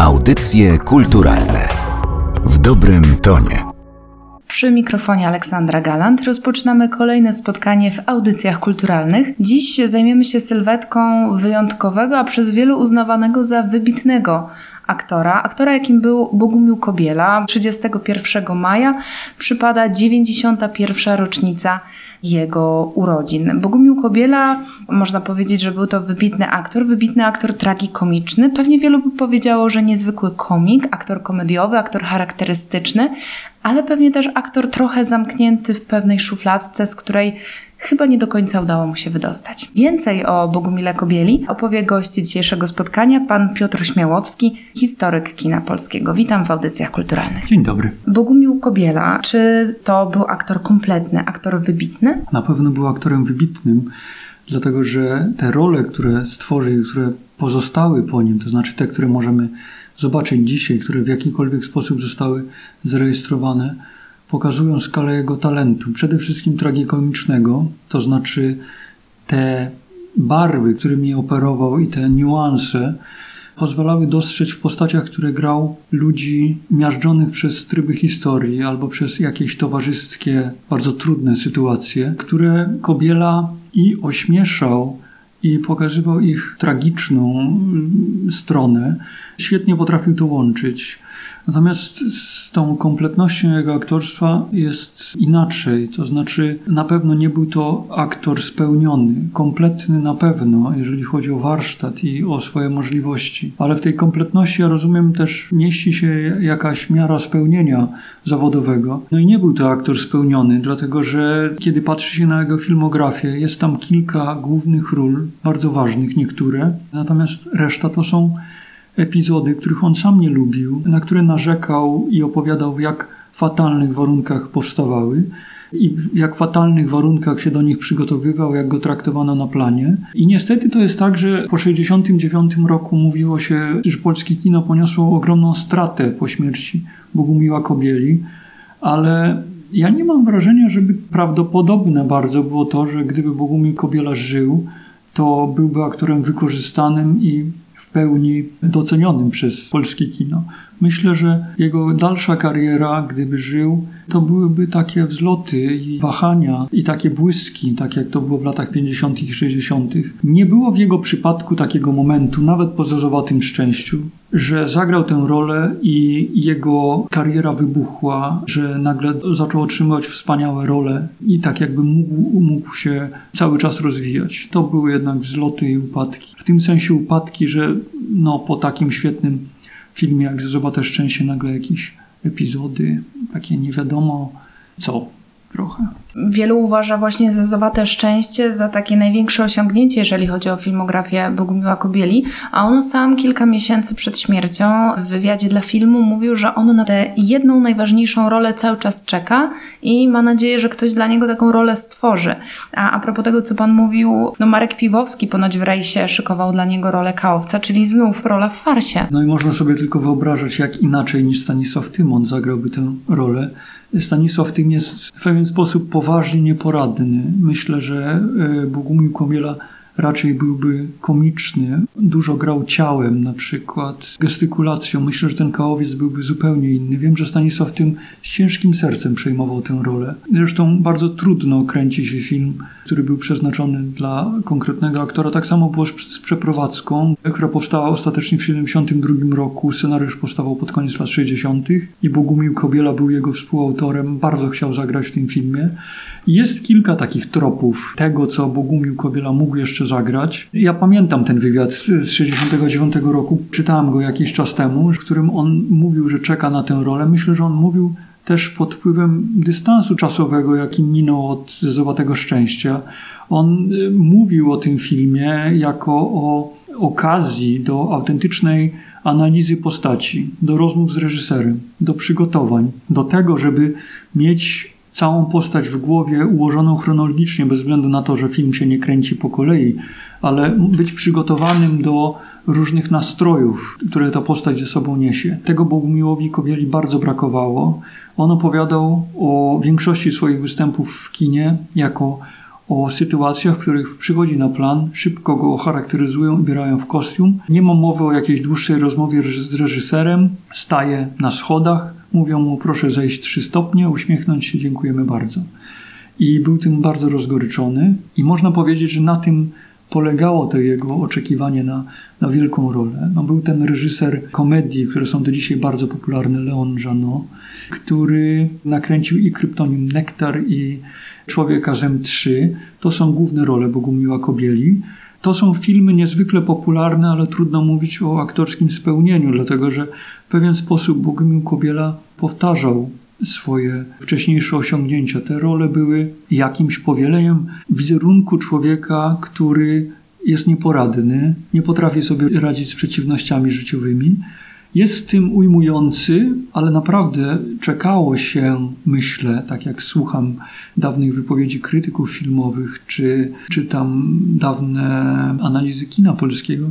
Audycje kulturalne w dobrym tonie. Przy mikrofonie Aleksandra Galant rozpoczynamy kolejne spotkanie w audycjach kulturalnych. Dziś zajmiemy się sylwetką wyjątkowego, a przez wielu uznawanego za wybitnego aktora. Aktora, jakim był Bogumił Kobiela. 31 maja przypada 91. rocznica jego urodzin. Bogumił Kobiela, można powiedzieć, że był to wybitny aktor, wybitny aktor tragikomiczny. Pewnie wielu by powiedziało, że niezwykły komik, aktor komediowy, aktor charakterystyczny, ale pewnie też aktor trochę zamknięty w pewnej szufladce, z której chyba nie do końca udało mu się wydostać. Więcej o Bogumile Kobieli opowie gość dzisiejszego spotkania, pan Piotr Śmiałowski, historyk kina polskiego. Witam w audycjach kulturalnych. Dzień dobry. Bogumił Kobiela, czy to był aktor kompletny, aktor wybitny? Na pewno był aktorem wybitnym, dlatego że te role, które stworzył, które pozostały po nim, to znaczy te, które możemy zobaczyć dzisiaj, które w jakikolwiek sposób zostały zarejestrowane, pokazują skalę jego talentu, przede wszystkim tragikomicznego, to znaczy te barwy, którymi operował i te niuanse pozwalały dostrzec w postaciach, które grał ludzi miażdżonych przez tryby historii albo przez jakieś towarzyskie, bardzo trudne sytuacje, które Kobiela i ośmieszał i pokazywał ich tragiczną stronę. Świetnie potrafił to łączyć. Natomiast z tą kompletnością jego aktorstwa jest inaczej. To znaczy, na pewno nie był to aktor spełniony, kompletny na pewno, jeżeli chodzi o warsztat i o swoje możliwości. Ale w tej kompletności, ja rozumiem, też mieści się jakaś miara spełnienia zawodowego. No i nie był to aktor spełniony, dlatego że kiedy patrzy się na jego filmografię, jest tam kilka głównych ról, bardzo ważnych niektóre, natomiast reszta to są epizody, których on sam nie lubił, na które narzekał i opowiadał, w jak fatalnych warunkach powstawały i w jak fatalnych warunkach się do nich przygotowywał, jak go traktowano na planie. I niestety to jest tak, że po 1969 roku mówiło się, że polskie kino poniosło ogromną stratę po śmierci Bogumiła Kobieli, ale ja nie mam wrażenia, żeby prawdopodobne bardzo było to, że gdyby Bogumił Kobiela żył, to byłby aktorem wykorzystanym i w pełni docenionym przez polskie kino. Myślę, że jego dalsza kariera, gdyby żył, to byłyby takie wzloty i wahania i takie błyski, tak jak to było w latach 50. i 60. Nie było w jego przypadku takiego momentu, nawet po zazowatym szczęściu, że zagrał tę rolę i jego kariera wybuchła, że nagle zaczął otrzymywać wspaniałe role i tak jakby mógł, mógł się cały czas rozwijać. To były jednak wzloty i upadki. W tym sensie upadki, że no, po takim świetnym filmie jak Zobacz Szczęście nagle jakieś epizody, takie nie wiadomo co trochę. Wielu uważa właśnie Zezowate Szczęście za takie największe osiągnięcie, jeżeli chodzi o filmografię Bogumiła Kobieli, a on sam kilka miesięcy przed śmiercią w wywiadzie dla filmu mówił, że on na tę jedną najważniejszą rolę cały czas czeka i ma nadzieję, że ktoś dla niego taką rolę stworzy. A a propos tego, co pan mówił, no Marek Piwowski ponoć w rejsie szykował dla niego rolę kałowca, czyli znów rola w farsie. No i można sobie tylko wyobrażać, jak inaczej niż Stanisław Tymon zagrałby tę rolę. Stanisław tym jest w pewien sposób poważnie nieporadny. Myślę, że e, Bogumił Komiela raczej byłby komiczny. Dużo grał ciałem na przykład, gestykulacją. Myślę, że ten kałowiec byłby zupełnie inny. Wiem, że Stanisław tym z ciężkim sercem przejmował tę rolę. Zresztą bardzo trudno kręci się film, który był przeznaczony dla konkretnego aktora. Tak samo było z Przeprowadzką, która powstała ostatecznie w 1972 roku. Scenariusz powstawał pod koniec lat 60. i Bogumił Kobiela był jego współautorem. Bardzo chciał zagrać w tym filmie. Jest kilka takich tropów tego, co Bogumił Kobiela mógł jeszcze zagrać. Ja pamiętam ten wywiad z 1969 roku, czytałem go jakiś czas temu, w którym on mówił, że czeka na tę rolę. Myślę, że on mówił też pod wpływem dystansu czasowego, jaki minął od Zowatego Szczęścia. On y, mówił o tym filmie jako o okazji do autentycznej analizy postaci, do rozmów z reżyserem, do przygotowań, do tego, żeby mieć całą postać w głowie ułożoną chronologicznie, bez względu na to, że film się nie kręci po kolei, ale być przygotowanym do różnych nastrojów, które ta postać ze sobą niesie. Tego Bogumiłowi Kobieli bardzo brakowało. On opowiadał o większości swoich występów w kinie jako o sytuacjach, w których przychodzi na plan, szybko go charakteryzują, ubierają w kostium. Nie ma mowy o jakiejś dłuższej rozmowie z reżyserem, staje na schodach, mówią mu proszę zejść trzy stopnie, uśmiechnąć się, dziękujemy bardzo. I był tym bardzo rozgoryczony i można powiedzieć, że na tym polegało to jego oczekiwanie na, na wielką rolę. No, był ten reżyser komedii, które są do dzisiaj bardzo popularne, Leon Janot, który nakręcił i Kryptonim Nektar i Człowieka Zem 3. To są główne role Bogumiła Kobieli. To są filmy niezwykle popularne, ale trudno mówić o aktorskim spełnieniu, dlatego że w pewien sposób Bogumił Kobiela powtarzał swoje wcześniejsze osiągnięcia. Te role były jakimś powieleniem wizerunku człowieka, który jest nieporadny, nie potrafi sobie radzić z przeciwnościami życiowymi. Jest w tym ujmujący, ale naprawdę czekało się, myślę, tak jak słucham dawnych wypowiedzi krytyków filmowych, czy czytam dawne analizy kina polskiego,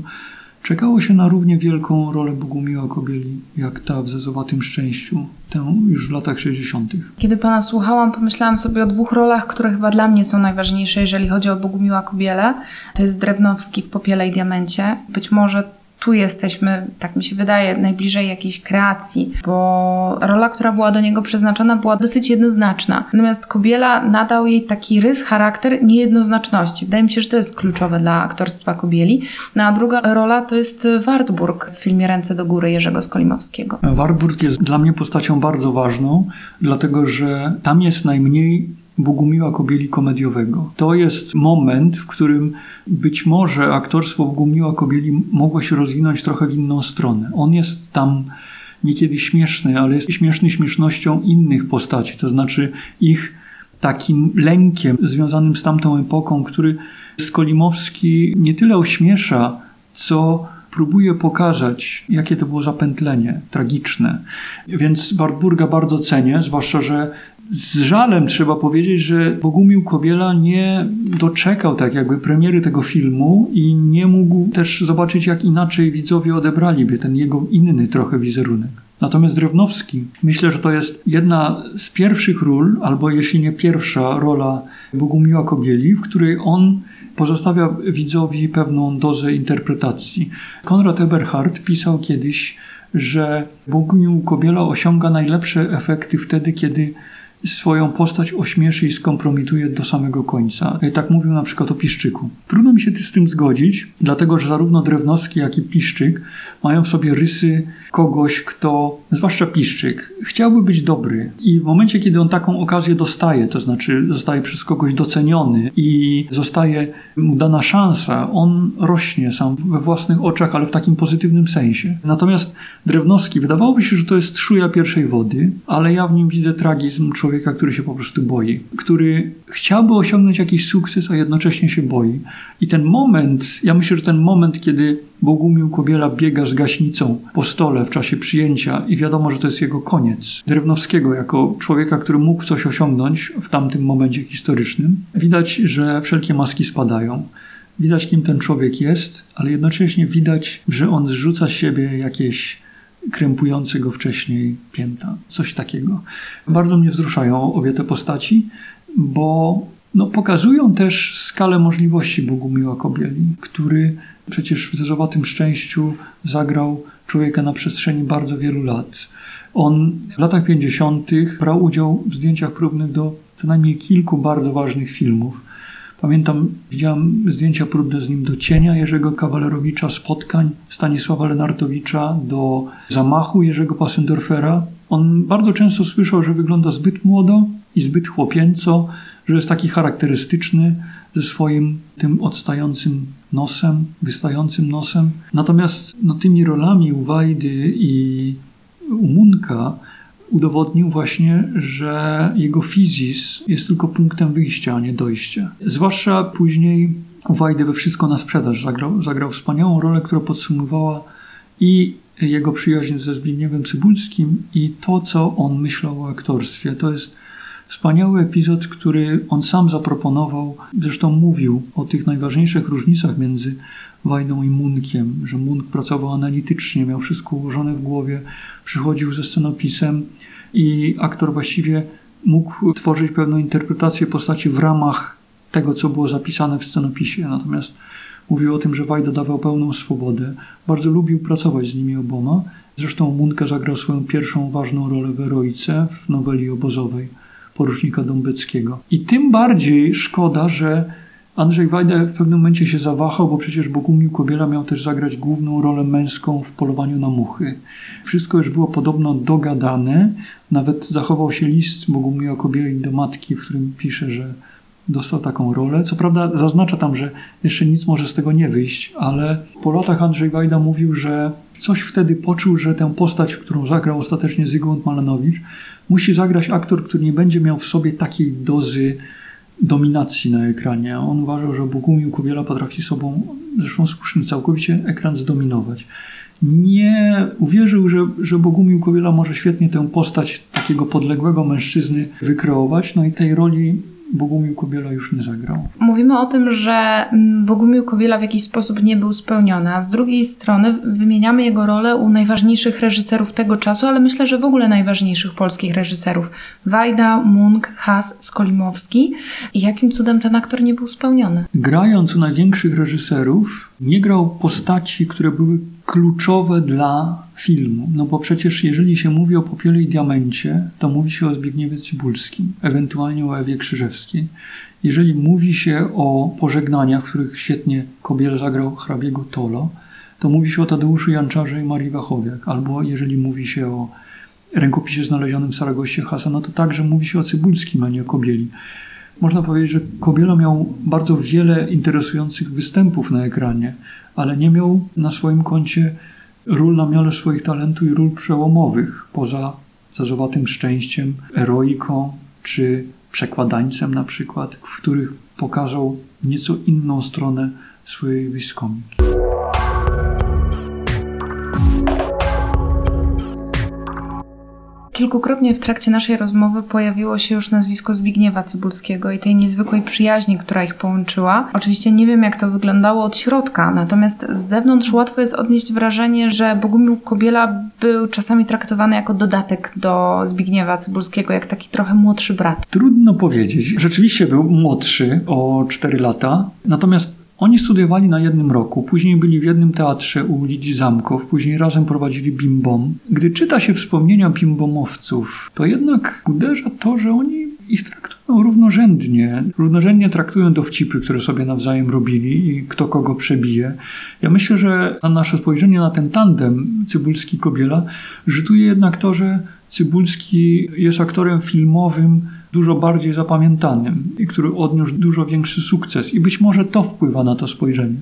Czekało się na równie wielką rolę Bogumiła Kobieli, jak ta w Zezowatym Szczęściu, tę już w latach 60. Kiedy pana słuchałam, pomyślałam sobie o dwóch rolach, które chyba dla mnie są najważniejsze, jeżeli chodzi o Bogumiła Kobielę. To jest Drewnowski w Popiele i Diamencie. Być może tu jesteśmy, tak mi się wydaje, najbliżej jakiejś kreacji, bo rola, która była do niego przeznaczona, była dosyć jednoznaczna. Natomiast Kobiela nadał jej taki rys, charakter niejednoznaczności. Wydaje mi się, że to jest kluczowe dla aktorstwa Kobieli. No a druga rola to jest Wartburg w filmie Ręce do góry Jerzego Skolimowskiego. Wartburg jest dla mnie postacią bardzo ważną, dlatego że tam jest najmniej Bogumiła Kobieli komediowego. To jest moment, w którym być może aktorstwo Bogumiła Kobieli mogło się rozwinąć trochę w inną stronę. On jest tam niekiedy śmieszny, ale jest śmieszny śmiesznością innych postaci, to znaczy ich takim lękiem związanym z tamtą epoką, który Skolimowski nie tyle ośmiesza, co próbuje pokazać, jakie to było zapętlenie tragiczne. Więc Wartburga bardzo cenię, zwłaszcza, że z żalem trzeba powiedzieć, że Bogumił Kobiela nie doczekał tak jakby premiery tego filmu i nie mógł też zobaczyć, jak inaczej widzowie odebraliby ten jego inny trochę wizerunek. Natomiast Drewnowski, myślę, że to jest jedna z pierwszych ról, albo jeśli nie pierwsza rola Bogumiła Kobieli, w której on pozostawia widzowi pewną dozę interpretacji. Konrad Eberhard pisał kiedyś, że Bogumił Kobiela osiąga najlepsze efekty wtedy, kiedy swoją postać ośmieszy i skompromituje do samego końca. Tak mówił na przykład o Piszczyku. Trudno mi się z tym zgodzić, dlatego że zarówno Drewnowski, jak i Piszczyk mają w sobie rysy kogoś, kto, zwłaszcza Piszczyk, chciałby być dobry i w momencie, kiedy on taką okazję dostaje, to znaczy zostaje przez kogoś doceniony i zostaje mu dana szansa, on rośnie sam we własnych oczach, ale w takim pozytywnym sensie. Natomiast Drewnowski, wydawałoby się, że to jest szuja pierwszej wody, ale ja w nim widzę tragizm człowieka, który się po prostu boi, który chciałby osiągnąć jakiś sukces, a jednocześnie się boi. I ten moment, ja myślę, że ten moment, kiedy Bogumił Kobiela biega z gaśnicą po stole w czasie przyjęcia i wiadomo, że to jest jego koniec. Drewnowskiego jako człowieka, który mógł coś osiągnąć w tamtym momencie historycznym, widać, że wszelkie maski spadają. Widać, kim ten człowiek jest, ale jednocześnie widać, że on zrzuca z siebie jakieś krępujące go wcześniej pięta. Coś takiego. Bardzo mnie wzruszają obie te postaci, bo no, pokazują też skalę możliwości Bogumiła Kobieli, który przecież w Zerzowatym Szczęściu zagrał człowieka na przestrzeni bardzo wielu lat. On w latach 50. brał udział w zdjęciach próbnych do co najmniej kilku bardzo ważnych filmów. Pamiętam, widziałem zdjęcia próbne z nim do Cienia Jerzego Kawalerowicza, Spotkań Stanisława Lenartowicza, do Zamachu Jerzego Passendorfera. On bardzo często słyszał, że wygląda zbyt młodo i zbyt chłopięco, że jest taki charakterystyczny ze swoim tym odstającym nosem, wystającym nosem. Natomiast no, tymi rolami u Wajdy i u Munka udowodnił właśnie, że jego fizis jest tylko punktem wyjścia, a nie dojścia. Zwłaszcza później Wajdy we Wszystko na sprzedaż zagrał, zagrał wspaniałą rolę, która podsumowała i jego przyjaźń ze Zbigniewem Cybulskim i to, co on myślał o aktorstwie. To jest Wspaniały epizod, który on sam zaproponował, zresztą mówił o tych najważniejszych różnicach między Wajdą i Munkiem, że Munk pracował analitycznie, miał wszystko ułożone w głowie, przychodził ze scenopisem i aktor właściwie mógł tworzyć pewną interpretację postaci w ramach tego, co było zapisane w scenopisie. Natomiast mówił o tym, że Wajda dawał pełną swobodę. Bardzo lubił pracować z nimi oboma. Zresztą Munkę zagrał swoją pierwszą ważną rolę w Eroice w noweli obozowej porucznika Dąbeckiego. I tym bardziej szkoda, że Andrzej Wajda w pewnym momencie się zawahał, bo przecież Bogumił Kobiela miał też zagrać główną rolę męską w polowaniu na muchy. Wszystko już było podobno dogadane. Nawet zachował się list Bogumiła Kobieli do matki, w którym pisze, że dostał taką rolę. Co prawda zaznacza tam, że jeszcze nic może z tego nie wyjść, ale po latach Andrzej Wajda mówił, że coś wtedy poczuł, że tę postać, którą zagrał ostatecznie Zygmunt Malanowicz, musi zagrać aktor, który nie będzie miał w sobie takiej dozy dominacji na ekranie. On uważał, że Bogumił Kobiela potrafi sobą, zresztą słusznie, całkowicie ekran zdominować. Nie uwierzył, że, że Bogumił Kobiela może świetnie tę postać takiego podległego mężczyzny wykreować, no i tej roli Bogumił Kobiela już nie zagrał. Mówimy o tym, że mm, Bogumił Kobiela w jakiś sposób nie był spełniony, a z drugiej strony wymieniamy jego rolę u najważniejszych reżyserów tego czasu, ale myślę, że w ogóle najważniejszych polskich reżyserów. Wajda, Munk, Has, Skolimowski. I jakim cudem ten aktor nie był spełniony? Grając u największych reżyserów, nie grał postaci, które były kluczowe dla filmu. No bo przecież jeżeli się mówi o Popiele i Diamencie, to mówi się o Zbigniewie Cybulskim, ewentualnie o Ewie Krzyżewskiej. Jeżeli mówi się o pożegnaniach, w których świetnie Kobiel zagrał hrabiego Tolo, to mówi się o Tadeuszu Janczarze i Marii Wachowiak. Albo jeżeli mówi się o rękopisie znalezionym w Saragoście Hasa, no to także mówi się o Cybulskim, a nie o Kobieli. Można powiedzieć, że Kobiela miał bardzo wiele interesujących występów na ekranie, ale nie miał na swoim koncie ról na miarę swoich talentów i ról przełomowych, poza Zazowatym Szczęściem, Eroiką czy Przekładańcem na przykład, w których pokazał nieco inną stronę swojej wyskomiki. Kilkukrotnie w trakcie naszej rozmowy pojawiło się już nazwisko Zbigniewa Cybulskiego i tej niezwykłej przyjaźni, która ich połączyła. Oczywiście nie wiem, jak to wyglądało od środka, natomiast z zewnątrz łatwo jest odnieść wrażenie, że Bogumił Kobiela był czasami traktowany jako dodatek do Zbigniewa Cybulskiego, jak taki trochę młodszy brat. Trudno powiedzieć. Rzeczywiście był młodszy o 4 lata, natomiast oni studiowali na jednym roku, później byli w jednym teatrze u Lidii Zamkow, później razem prowadzili bimbom. Gdy czyta się wspomnienia bimbomowców, to jednak uderza to, że oni ich traktują równorzędnie. Równorzędnie traktują dowcipy, które sobie nawzajem robili i kto kogo przebije. Ja myślę, że na nasze spojrzenie na ten tandem Cybulski-Kobiela rzutuje jednak to, że Cybulski jest aktorem filmowym, dużo bardziej zapamiętanym i który odniósł dużo większy sukces. I być może to wpływa na to spojrzenie.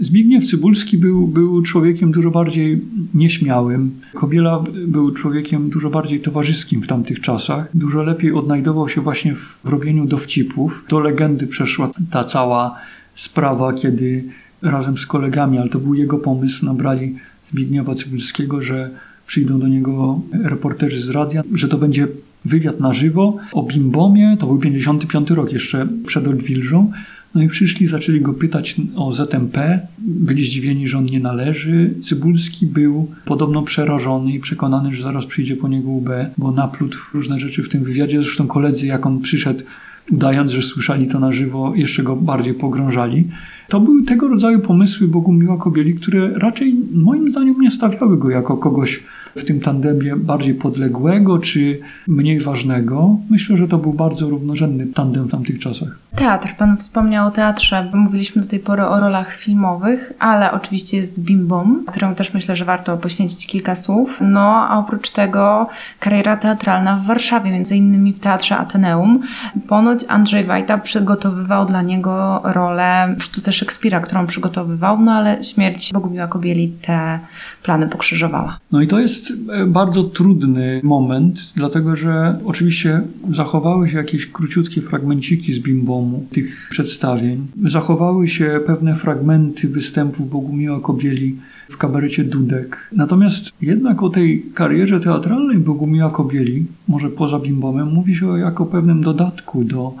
Zbigniew Cybulski był, był człowiekiem dużo bardziej nieśmiałym. Kobiela był człowiekiem dużo bardziej towarzyskim w tamtych czasach. Dużo lepiej odnajdował się właśnie w robieniu dowcipów. Do legendy przeszła ta cała sprawa, kiedy razem z kolegami, ale to był jego pomysł, nabrali Zbigniewa Cybulskiego, że przyjdą do niego reporterzy z radia, że to będzie wywiad na żywo o Bimbomie, to był 55 rok jeszcze przed Odwilżą. No i przyszli, zaczęli go pytać o ZMP. Byli zdziwieni, że on nie należy. Cybulski był podobno przerażony i przekonany, że zaraz przyjdzie po niego UB, bo naplótł różne rzeczy w tym wywiadzie. Zresztą koledzy, jak on przyszedł, udając, że słyszeli to na żywo, jeszcze go bardziej pogrążali. To były tego rodzaju pomysły Bogumiła Kobieli, które raczej moim zdaniem nie stawiały go jako kogoś w tym tandemie bardziej podległego czy mniej ważnego. Myślę, że to był bardzo równorzędny tandem w tamtych czasach. Teatr. Pan wspomniał o teatrze. Mówiliśmy do tej pory o rolach filmowych, ale oczywiście jest Bim Bom, którą też myślę, że warto poświęcić kilka słów. No, a oprócz tego kariera teatralna w Warszawie, między innymi w Teatrze Ateneum. Ponoć Andrzej Wajta przygotowywał dla niego rolę w sztuce Szekspira, którą przygotowywał, no ale śmierć Bogumiła Kobieli te plany pokrzyżowała. No i to jest e, bardzo trudny moment, dlatego że oczywiście zachowały się jakieś króciutkie fragmenciki z Bimbomu, tych przedstawień. Zachowały się pewne fragmenty występów Bogumiła Kobieli w kabarecie Dudek. Natomiast jednak o tej karierze teatralnej Bogumiła Kobieli, może poza Bimbomem, mówi się jako pewnym dodatku do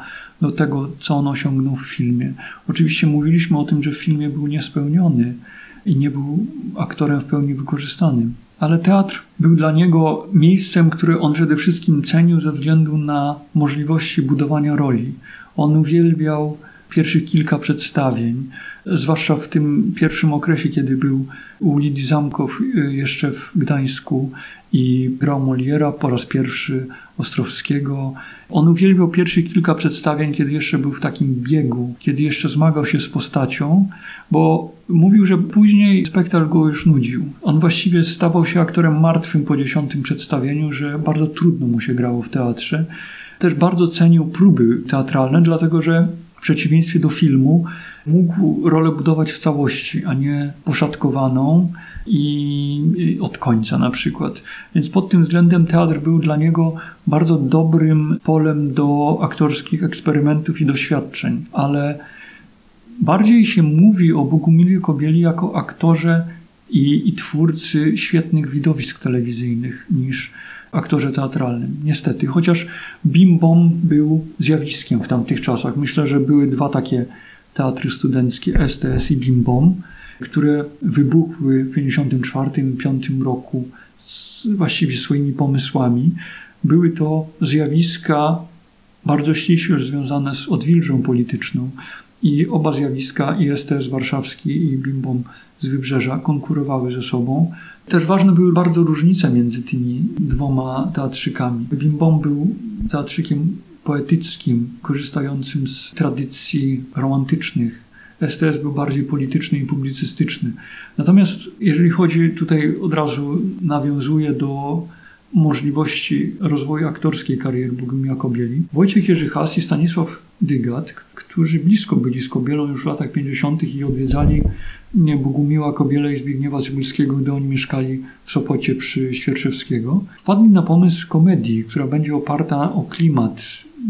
do tego, co on osiągnął w filmie. Oczywiście mówiliśmy o tym, że w filmie był niespełniony i nie był aktorem w pełni wykorzystanym. Ale teatr był dla niego miejscem, które on przede wszystkim cenił ze względu na możliwości budowania roli. On uwielbiał pierwszych kilka przedstawień, zwłaszcza w tym pierwszym okresie, kiedy był u Lidii Zamkow y, jeszcze w Gdańsku i grał Moliera po raz pierwszy Ostrowskiego. On uwielbiał pierwsze kilka przedstawień, kiedy jeszcze był w takim biegu, kiedy jeszcze zmagał się z postacią, bo mówił, że później spektakl go już nudził. On właściwie stawał się aktorem martwym po dziesiątym przedstawieniu, że bardzo trudno mu się grało w teatrze. Też bardzo cenił próby teatralne, dlatego że w przeciwieństwie do filmu mógł rolę budować w całości, a nie poszatkowaną i od końca na przykład. Więc pod tym względem teatr był dla niego bardzo dobrym polem do aktorskich eksperymentów i doświadczeń, ale bardziej się mówi o Bogumilie Kobieli jako aktorze i, i twórcy świetnych widowisk telewizyjnych niż aktorze teatralnym. Niestety, chociaż Bim Bom był zjawiskiem w tamtych czasach. Myślę, że były dwa takie teatry studenckie, STS i Bim Bom, które wybuchły w 1954-1955 roku z właściwie swoimi pomysłami. Były to zjawiska bardzo ściśle związane z odwilżą polityczną i oba zjawiska, i STS warszawski i Bim Bom z Wybrzeża konkurowały ze sobą. Też ważne były bardzo różnice między tymi dwoma teatrzykami. Bim Bom był teatrzykiem poetyckim, korzystającym z tradycji romantycznych. STS był bardziej polityczny i publicystyczny. Natomiast jeżeli chodzi tutaj od razu nawiązuje do możliwości rozwoju aktorskiej kariery Bogumiła Kobieli, Wojciech Jerzy Has i Stanisław Dygat, którzy blisko byli z Kobielą już w latach 50. i odwiedzali Bogumiła Kobiela i Zbigniewa Cybulskiego, gdy oni mieszkali w Sopocie przy Świerczewskiego, wpadli na pomysł komedii, która będzie oparta o klimat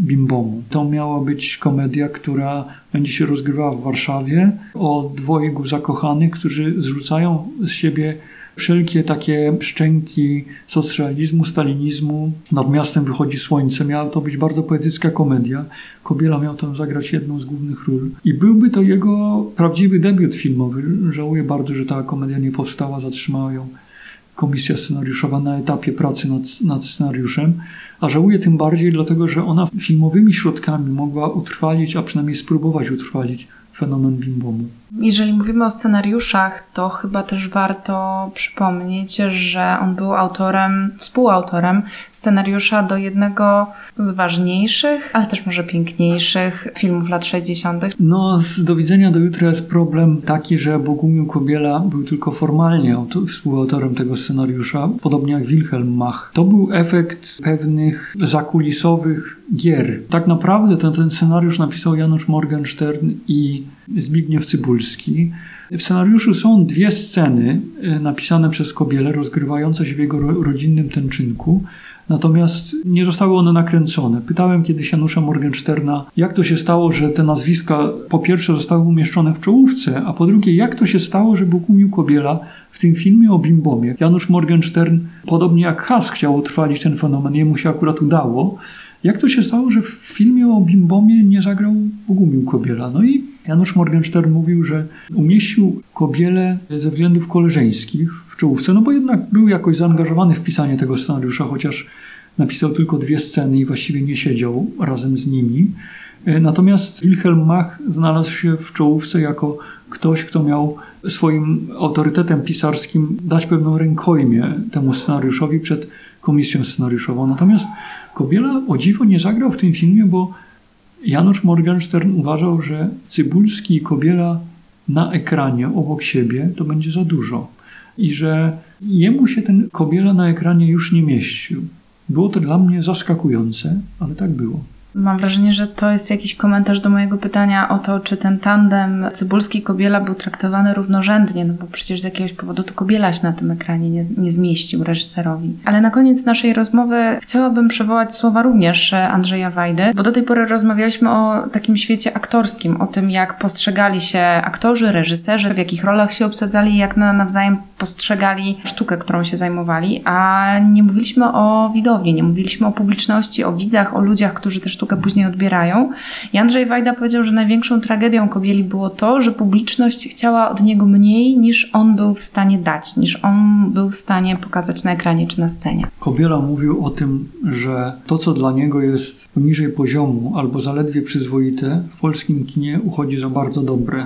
Bimbomu. To miała być komedia, która będzie się rozgrywała w Warszawie o dwojgu zakochanych, którzy zrzucają z siebie wszelkie takie szczęki socjalizmu, stalinizmu. Nad miastem wychodzi słońce. Miała to być bardzo poetycka komedia. Kobiela miał tam zagrać jedną z głównych ról. I byłby to jego prawdziwy debiut filmowy. Żałuję bardzo, że ta komedia nie powstała, zatrzymała ją komisja scenariuszowa na etapie pracy nad, nad scenariuszem, a żałuję tym bardziej dlatego, że ona filmowymi środkami mogła utrwalić, a przynajmniej spróbować utrwalić fenomen bimbomu. Jeżeli mówimy o scenariuszach, to chyba też warto przypomnieć, że on był autorem, współautorem scenariusza do jednego z ważniejszych, ale też może piękniejszych filmów lat 60. No, z do widzenia do jutra jest problem taki, że Bogumił Kobiela był tylko formalnie współautorem tego scenariusza, podobnie jak Wilhelm Mach. To był efekt pewnych zakulisowych gier. Tak naprawdę ten, ten scenariusz napisał Janusz Morgenstern i Zbigniew Cybulski. W scenariuszu są dwie sceny e, napisane przez Kobielę, rozgrywające się w jego rodzinnym tęczynku. Natomiast nie zostały one nakręcone. Pytałem kiedyś Janusza Morgensterna, jak to się stało, że te nazwiska po pierwsze zostały umieszczone w czołówce, a po drugie, jak to się stało, że Bogumił Kobiela w tym filmie o Bimbomie. Janusz Morgenstern, podobnie jak Has, chciał utrwalić ten fenomen, jemu się akurat udało. Jak to się stało, że w filmie o Bimbomie nie zagrał Bogumił Kobiela? No i Janusz Morgenstern mówił, że umieścił Kobielę ze względów koleżeńskich w czołówce, no bo jednak był jakoś zaangażowany w pisanie tego scenariusza, chociaż napisał tylko dwie sceny i właściwie nie siedział razem z nimi. Natomiast Wilhelm Mach znalazł się w czołówce jako ktoś, kto miał swoim autorytetem pisarskim dać pewną rękojmię temu scenariuszowi przed komisją scenariuszową. Natomiast Kobiela o dziwo nie zagrał w tym filmie, bo Janusz Morgenstern uważał, że Cybulski i Kobiela na ekranie obok siebie to będzie za dużo i że jemu się ten Kobiela na ekranie już nie mieścił. Było to dla mnie zaskakujące, ale tak było. Mam wrażenie, że to jest jakiś komentarz do mojego pytania o to, czy ten tandem Cybulski-Kobiela był traktowany równorzędnie, no bo przecież z jakiegoś powodu to Kobielaś na tym ekranie nie, nie zmieścił reżyserowi. Ale na koniec naszej rozmowy chciałabym przywołać słowa również Andrzeja Wajdy, bo do tej pory rozmawialiśmy o takim świecie aktorskim, o tym jak postrzegali się aktorzy, reżyserzy, w jakich rolach się obsadzali, jak na, nawzajem postrzegali sztukę, którą się zajmowali, a nie mówiliśmy o widowni, nie mówiliśmy o publiczności, o widzach, o ludziach, którzy tę sztukę sztukę później odbierają. I Andrzej Wajda powiedział, że największą tragedią Kobieli było to, że publiczność chciała od niego mniej niż on był w stanie dać, niż on był w stanie pokazać na ekranie czy na scenie. Kobiela mówił o tym, że to, co dla niego jest poniżej poziomu albo zaledwie przyzwoite, w polskim kinie uchodzi za bardzo dobre.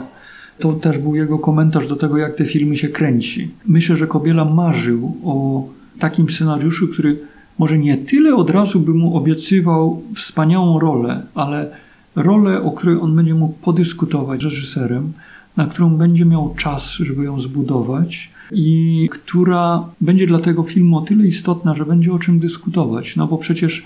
To też był jego komentarz do tego, jak te filmy się kręci. Myślę, że Kobiela marzył o takim scenariuszu, który może nie tyle od razu by mu obiecywał wspaniałą rolę, ale rolę, o której on będzie mógł podyskutować z reżyserem, na którą będzie miał czas, żeby ją zbudować i która będzie dla tego filmu o tyle istotna, że będzie o czym dyskutować. No bo przecież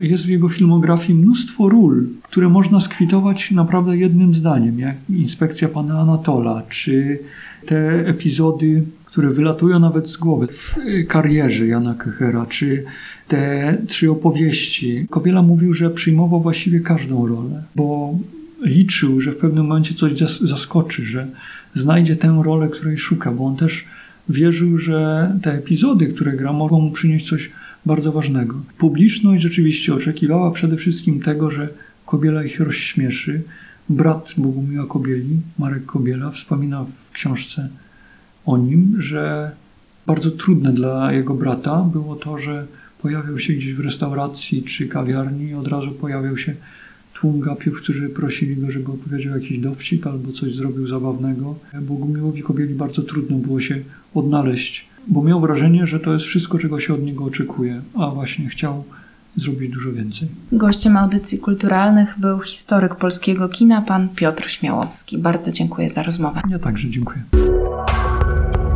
jest w jego filmografii mnóstwo ról, które można skwitować naprawdę jednym zdaniem, jak Inspekcja pana Anatola, czy te epizody, które wylatują nawet z głowy w karierze Jana Kechera, czy te trzy opowieści. Kobiela mówił, że przyjmował właściwie każdą rolę, bo liczył, że w pewnym momencie coś zas- zaskoczy, że znajdzie tę rolę, której szuka, bo on też wierzył, że te epizody, które gra, mogą mu przynieść coś bardzo ważnego. Publiczność rzeczywiście oczekiwała przede wszystkim tego, że Kobiela ich rozśmieszy. Brat Bogumiła Kobieli, Marek Kobiela, wspomina w książce o nim, że bardzo trudne dla jego brata było to, że pojawiał się gdzieś w restauracji czy kawiarni i od razu pojawiał się tłum gapiów, którzy prosili go, żeby opowiedział jakiś dowcip albo coś zrobił zabawnego. Bogumiłowi Kobieli bardzo trudno było się odnaleźć, bo miał wrażenie, że to jest wszystko, czego się od niego oczekuje, a właśnie chciał zrobić dużo więcej. Gościem audycji kulturalnych był historyk polskiego kina, pan Piotr Śmiałowski. Bardzo dziękuję za rozmowę. Ja także dziękuję.